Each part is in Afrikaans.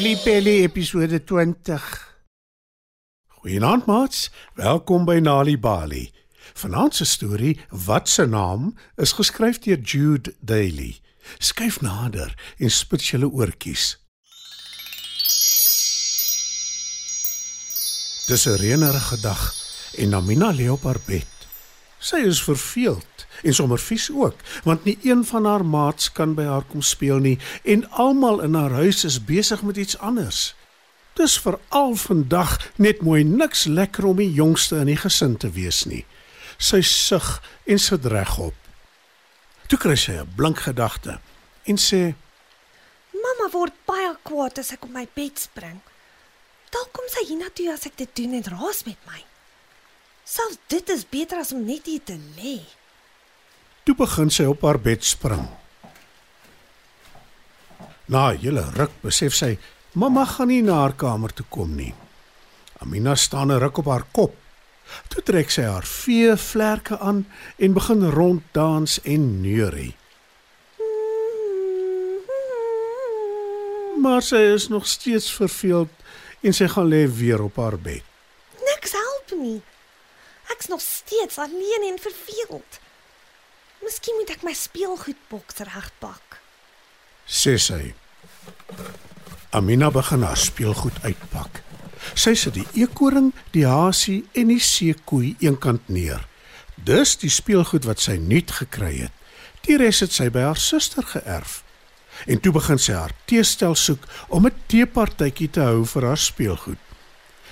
Nelly Pelly episode 20. Goeienaand maats, welkom by Nali Bali. Vanaand se storie, wat se naam, is geskryf deur Jude Daly. Skyf nader en spit julle oortjies. Dis 'n reënerige dag en Amina lê op haar bed. Sy is verveeld en sommer vies ook, want nie een van haar maats kan by haar kom speel nie en almal in haar huis is besig met iets anders. Dis veral vandag net mooi niks lekker om die jongste in die gesin te wees nie. Sy sug en sit regop. Toe kry sy 'n blink gedagte en sê: Mamma word baie kwaad as ek op my bed spring. Dalk kom sy hiernatoe as ek dit doen en raas met my. Selfs dit is beter as om net hier te lê. Toe begin sy op haar bed spring. Na 'n hele ruk besef sy mamma gaan nie na haar kamer toe kom nie. Amina staan 'n ruk op haar kop. Toe trek sy haar vee vlerke aan en begin ronddans en neurie. Maar sy is nog steeds verveeld en sy gaan lê weer op haar bed. Niks help nie. Ek's nog steeds alleen en verveeld. Miskien moet ek my speelgoedboks regpak. sê sy. Amina begin haar speelgoed uitpak. Sy sit die eekoring, die hasie en die seekoei eenkant neer. Dis die speelgoed wat sy nuut gekry het. Die res het sy by haar suster geërf. En toe begin sy haar teestel soek om 'n teepartytjie te hou vir haar speelgoed.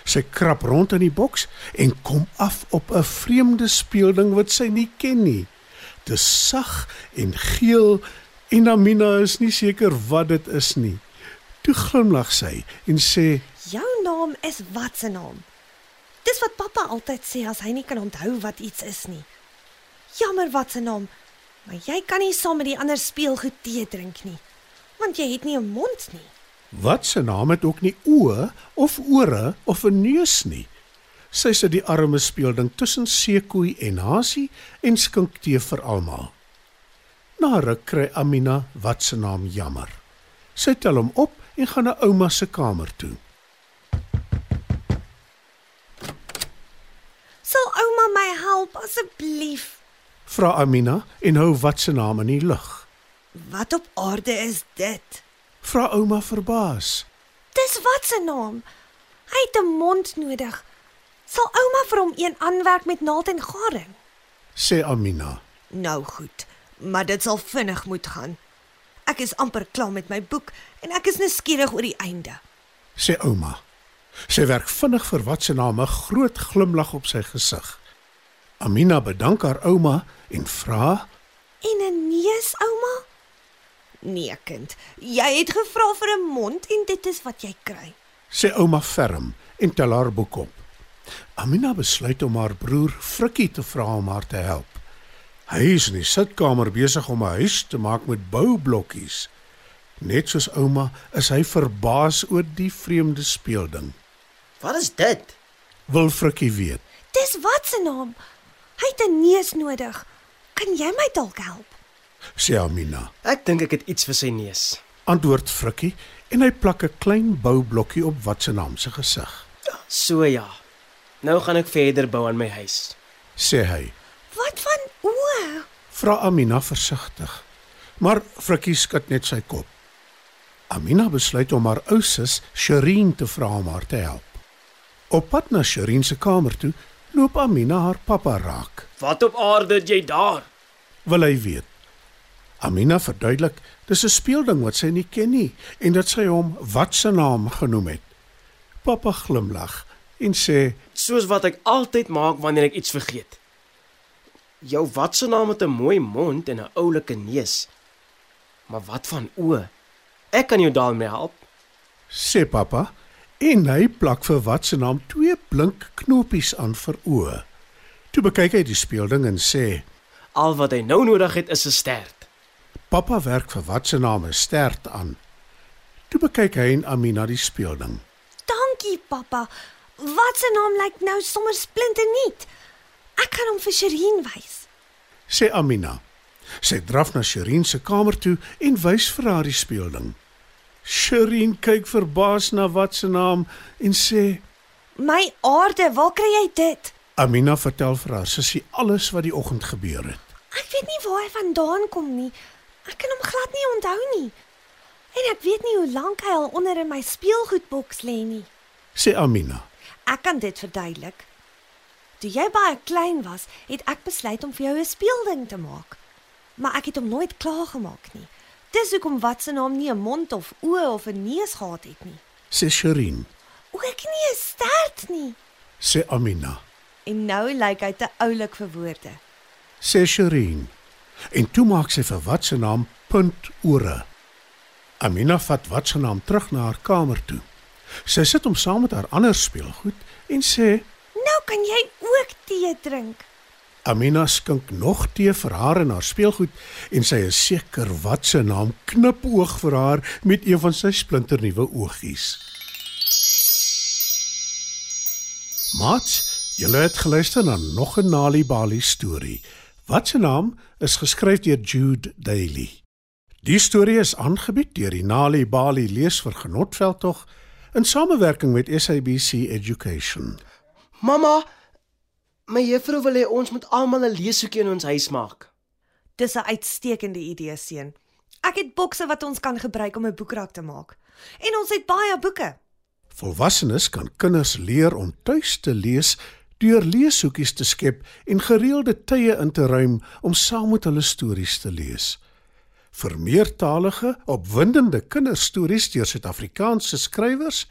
Sy krap rond in die boks en kom af op 'n vreemde speelding wat sy nie ken nie. Dis sag en geel en Amina is nie seker wat dit is nie. Toe glimlag sy en sê: Jou naam is wat se naam? Dis wat pappa altyd sê as hy nie kan onthou wat iets is nie. Jammer wat se naam, maar jy kan nie saam met die ander speelgoed tee drink nie, want jy het nie 'n mond nie. "Wat se naam het ook nie oë of ore of 'n neus nie." Sy sit die arme speelding tussen seekoei en hasie en skink tee vir almal. Na ruk kry Amina wat se naam jammer. Sy tel hom op en gaan na ouma se kamer toe. Sal ouma my help asseblief? Vra Amina en hou wat se naam in die lug. Wat op aarde is dit? Vra ouma verbaas. Dis wat se naam? Hy het 'n mond nodig. Sal ouma vir hom een aanwerk met naald en garing? Sê Amina. Nou goed, maar dit sal vinnig moet gaan. Ek is amper klaar met my boek en ek is nuuskierig oor die einde. Sê ouma. Sy werk vinnig vir wat se naam 'n groot glimlag op sy gesig. Amina bedank haar ouma en vra: En 'n neus, ouma? Nee, kind. Jy het gevra vir 'n mond en dit is wat jy kry. sê ouma ferm en tel haar boek op. Amina besluit om haar broer Frikkie te vra om haar te help. Hy is in die sitkamer besig om 'n huis te maak met boublokkies. Net soos ouma is hy verbaas oor die vreemde speelding. Wat is dit? Wil Frikkie weet. Dis wat se naam? Hy het 'n neus nodig. Kan jy my dalk help? Sê Amina. Ek dink ek het iets vir sy neus. Antwoord Frikkie en hy plak 'n klein boublokkie op wat se naam se gesig. So ja. Nou gaan ek verder bou aan my huis. Sê hy. Wat van o? Vra Amina versigtig. Maar Frikkie skud net sy kop. Amina besluit om haar ou sus, Sherin, te vra om haar te help. Op pad na Sherin se kamer toe, loop Amina haar pappa raak. Wat op aarde het jy daar? Wil hy weet? Amina verduidelik, dis 'n speelding wat sy nie ken nie en dat sy hom wat se naam genoem het. Pappa glimlag en sê: Soos wat ek altyd maak wanneer ek iets vergeet. Jou wat se naam het 'n mooi mond en 'n oulike neus. Maar wat van oë? Ek kan jou daarmee help. sê pappa en hy plak vir wat se naam twee blink knopies aan vir oë. Toe bekyk hy die speelding en sê: Al wat hy nou nodig het is 'n stert. Pappa werk vir wat se naam 'n stert aan. Toe bekyk hy en Amina die speelding. Dankie, pappa. Wat se naam lyk nou sommer splinternuut? Ek kan hom vir Sherin wys. Sê Amina. Sy draf na Sherin se kamer toe en wys vir haar die speelding. Sherin kyk verbaas na wat se naam en sê My aarde, waar kry jy dit? Amina vertel vir haar sussie alles wat die oggend gebeur het. Ek weet nie waar hy vandaan kom nie. Ek kan hom glad nie onthou nie. En ek weet nie hoe lank hy al onder in my speelgoedboks lê nie. Sê Amina. Ek kan dit verduidelik. Toe jy baie klein was, het ek besluit om vir jou 'n speelding te maak. Maar ek het hom nooit klaar gemaak nie. Dis hoekom wat se naam nie 'n mond of oë of 'n neus gehad het nie. Sê Sherin. Ook nie 'n stert nie. Sê Amina. En nou lyk hy te oulik vir woorde. Sê Sherin. En toe maak sy vir wat se naam punt ore. Amina vat wat se naam terug na haar kamer toe. Sy sit hom saam met haar ander speelgoed en sê Nou kan jy ook tee drink. Amina skink nog tee vir haar en haar speelgoed en sy is seker wat se naam knipoog vir haar met een van sy splinternuwe oogies. Mats, julle het geluister na nog 'n Nali Bali storie. Wat se naam is geskryf deur Jude Daly. Die storie is aangebied deur die Nali Bali leesvergenotveldtog in samewerking met SABC Education. Mamma, my juffrou wil hê ons moet almal 'n leeshoekie in ons huis maak. Dis 'n uitstekende idee, seun. Ek het bokse wat ons kan gebruik om 'n boekrak te maak. En ons het baie boeke. Volwassenes kan kinders leer om tuis te lees deur leeshoekies te skep en gereelde tye in te ruim om saam met hulle stories te lees. Vir meertalige, opwindende kinderstories deur Suid-Afrikaanse skrywers,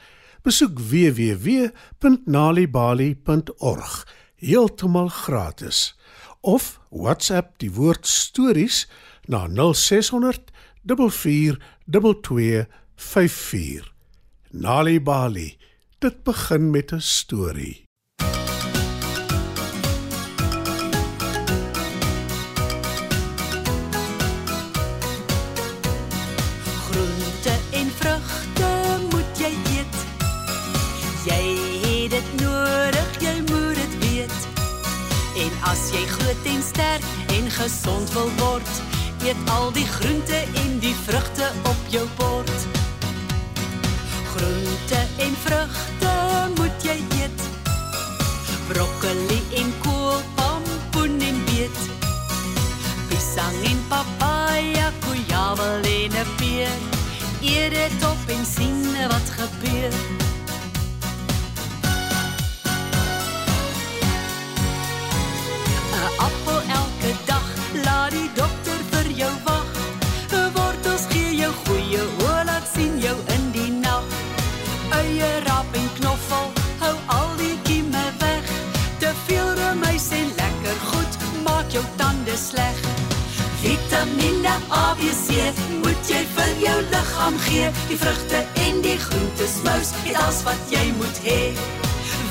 besoek www.nalibali.org heeltemal gratis of WhatsApp die woord stories na 0600 442 54 Nali Bali dit begin met 'n storie gesond wil word, eet al die groente en die vrugte op jou bord. Groente en vrugte moet jy eet. Broccoli en kool, pompoen en beet. Pisang en papaya, kujawel en 'n peer. Eet dit op en sien wat gebeur. Rap en knoffel, hou al die kieme weg. Te veel remuis en lekker goed, maak jou tande sleg. Vitamiene A, B, C moet jy vir jou liggaam gee. Die vrugte en die groente smous, dit alles wat jy moet hê.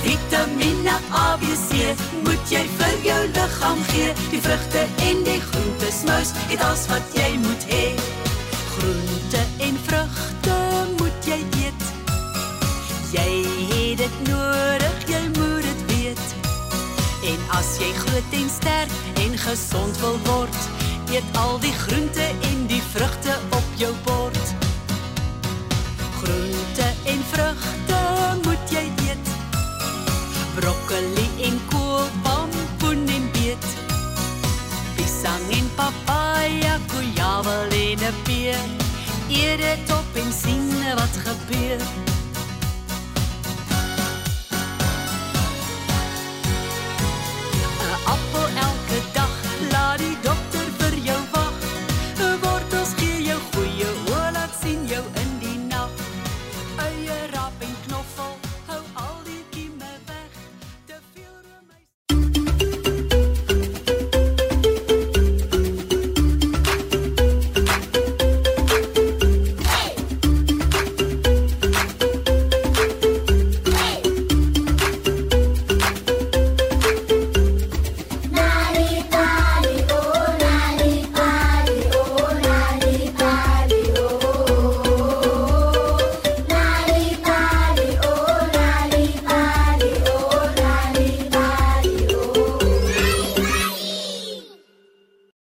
Vitamiene A, B, C moet jy vir jou liggaam gee. Die vrugte en die groente smous, dit alles wat jy moet hê. En sterk en gesond wil word, eet al die groente en die vrugte op jou bord. Groente en vrugte moet jy eet. Broccoli en kool, pompoen en beet. Pisang en papaya, kujawel en 'n peer. Eet dit op en sien wat gebeur.